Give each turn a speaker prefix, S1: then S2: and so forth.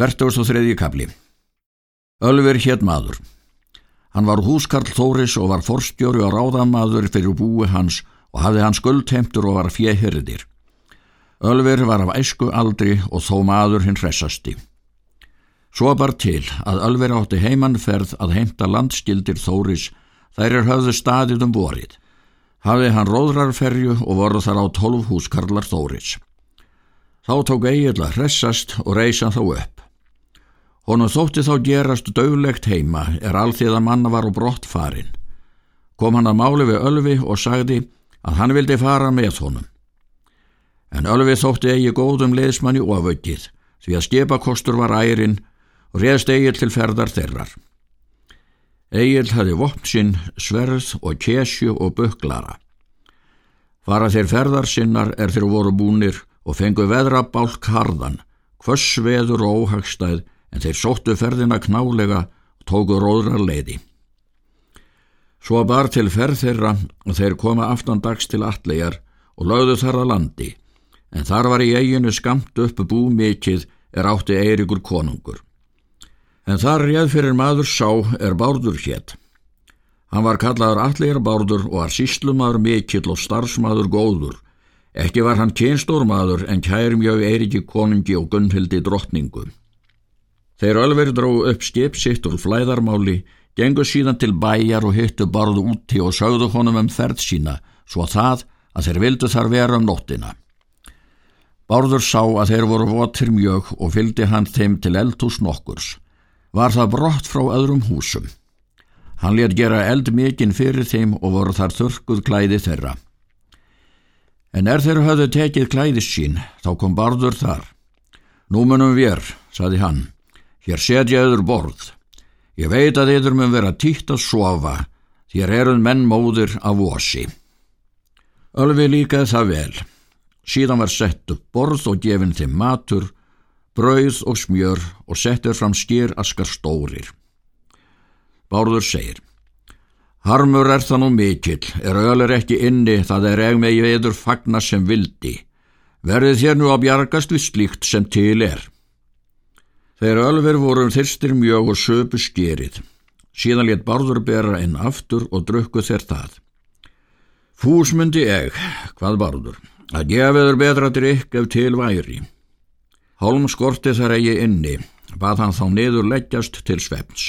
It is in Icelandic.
S1: 43. kapli Ölver hétt maður. Hann var húskarl Þóris og var forstjóri og ráðamaður fyrir búi hans og hafði hann skuldheimtur og var fjehyrðir. Ölver var af æsku aldri og þó maður hinn hressasti. Svo bar til að Ölver átti heimannferð að heimta landskildir Þóris þær er höfðu staðið um vorið. Hafði hann róðrarferju og voru þar á tólf húskarlar Þóris. Þá tók Egil að hressast og reysa þá upp. Honum þótti þá gerast döglegt heima er alþýða manna var á brott farin. Kom hann að máli við Ölvi og sagði að hann vildi fara með honum. En Ölvi þótti eigi góðum leðsmanni oföggið því að skipakostur var ærin og reðst Egil til ferðar þerrar. Egil hafi vopn sinn, sverð og kesju og böklara. Fara þeir ferðar sinnar er þeir voru búnir og fengu veðra bálk harðan, hvers veður og óhagstæð en þeir sóttu ferðina knálega og tóku róðrar leiði. Svo bar til ferð þeirra og þeir koma aftandags til allegjar og lögðu þar að landi, en þar var í eiginu skamt upp bú mikið er átti Eirikur konungur. En þar réð fyrir maður sá er bárdur hétt. Hann var kallaður allegjar bárdur og var síslumadur mikill og starfsmaður góður. Ekki var hann kynstórmaður en kærmjög Eiriki konungi og Gunnhildi drottningu. Þeir ölver dró upp skip sitt úr flæðarmáli, gengur síðan til bæjar og hittu barðu úti og sögðu honum um ferð sína, svo það að þeir vildu þar vera um nóttina. Bárður sá að þeir voru votir mjög og fylgdi hann þeim til eldhús nokkurs. Var það brott frá öðrum húsum. Hann let gera eld mikinn fyrir þeim og voru þar þurkuð klæði þeirra. En er þeir höfðu tekið klæðis sín, þá kom Bárður þar. Nú munum við, saði hann. Hér setja yður borð. Ég veit að yður mun vera títt að sofa, þér eruð menn móður af vosi. Ölvi líkaði það vel. Síðan var sett upp borð og gefin þeim matur, brauð og smjör og settur fram skýr askar stórir. Bárður segir, Harmur er það nú mikill, er ölir ekki inni, það er eg með yður fagna sem vildi. Verðið þér nú að bjargast við slíkt sem til er. Þeir ölver voru þyrstir mjög og söpu skerið. Síðan létt barður bera inn aftur og drukku þeir það. Fúsmundi eg, hvað barður, að gefiður betra drikk ef til væri. Holm skorti þar eigi inni, bað hann þá niður leggjast til svefns.